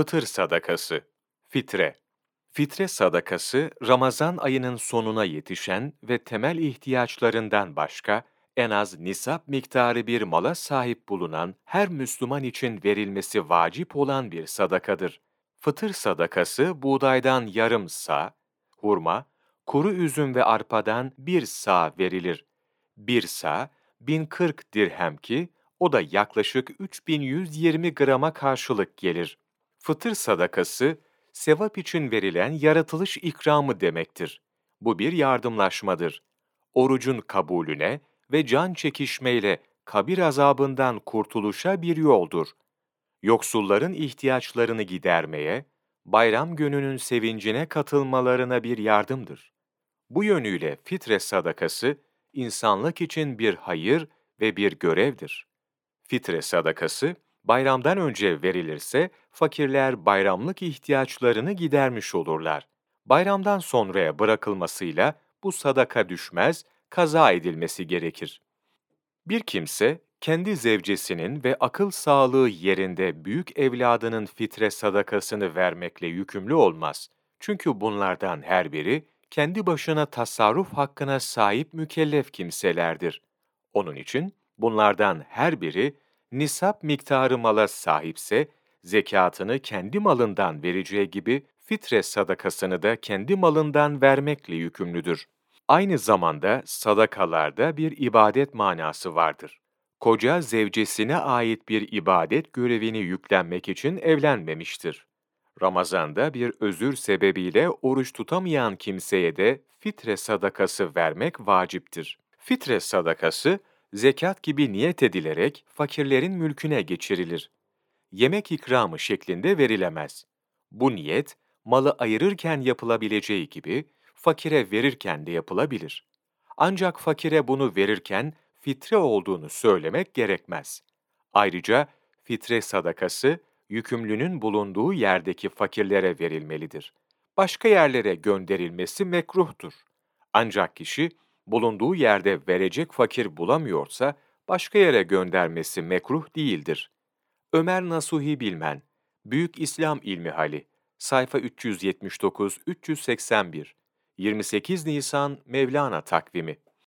Fıtır sadakası, fitre. Fitre sadakası, Ramazan ayının sonuna yetişen ve temel ihtiyaçlarından başka, en az nisap miktarı bir mala sahip bulunan her Müslüman için verilmesi vacip olan bir sadakadır. Fıtır sadakası, buğdaydan yarım sağ, hurma, kuru üzüm ve arpadan bir sağ verilir. Bir sağ, 1040 dirhem ki, o da yaklaşık 3120 grama karşılık gelir. Fıtır sadakası, sevap için verilen yaratılış ikramı demektir. Bu bir yardımlaşmadır. Orucun kabulüne ve can çekişmeyle kabir azabından kurtuluşa bir yoldur. Yoksulların ihtiyaçlarını gidermeye, bayram gününün sevincine katılmalarına bir yardımdır. Bu yönüyle fitre sadakası, insanlık için bir hayır ve bir görevdir. Fitre sadakası, bayramdan önce verilirse fakirler bayramlık ihtiyaçlarını gidermiş olurlar. Bayramdan sonraya bırakılmasıyla bu sadaka düşmez, kaza edilmesi gerekir. Bir kimse kendi zevcesinin ve akıl sağlığı yerinde büyük evladının fitre sadakasını vermekle yükümlü olmaz. Çünkü bunlardan her biri kendi başına tasarruf hakkına sahip mükellef kimselerdir. Onun için bunlardan her biri nisap miktarı mala sahipse, zekatını kendi malından vereceği gibi fitre sadakasını da kendi malından vermekle yükümlüdür. Aynı zamanda sadakalarda bir ibadet manası vardır. Koca zevcesine ait bir ibadet görevini yüklenmek için evlenmemiştir. Ramazanda bir özür sebebiyle oruç tutamayan kimseye de fitre sadakası vermek vaciptir. Fitre sadakası, zekat gibi niyet edilerek fakirlerin mülküne geçirilir. Yemek ikramı şeklinde verilemez. Bu niyet, malı ayırırken yapılabileceği gibi, fakire verirken de yapılabilir. Ancak fakire bunu verirken fitre olduğunu söylemek gerekmez. Ayrıca fitre sadakası, yükümlünün bulunduğu yerdeki fakirlere verilmelidir. Başka yerlere gönderilmesi mekruhtur. Ancak kişi, bulunduğu yerde verecek fakir bulamıyorsa, başka yere göndermesi mekruh değildir. Ömer Nasuhi Bilmen, Büyük İslam İlmihali, sayfa 379-381, 28 Nisan Mevlana takvimi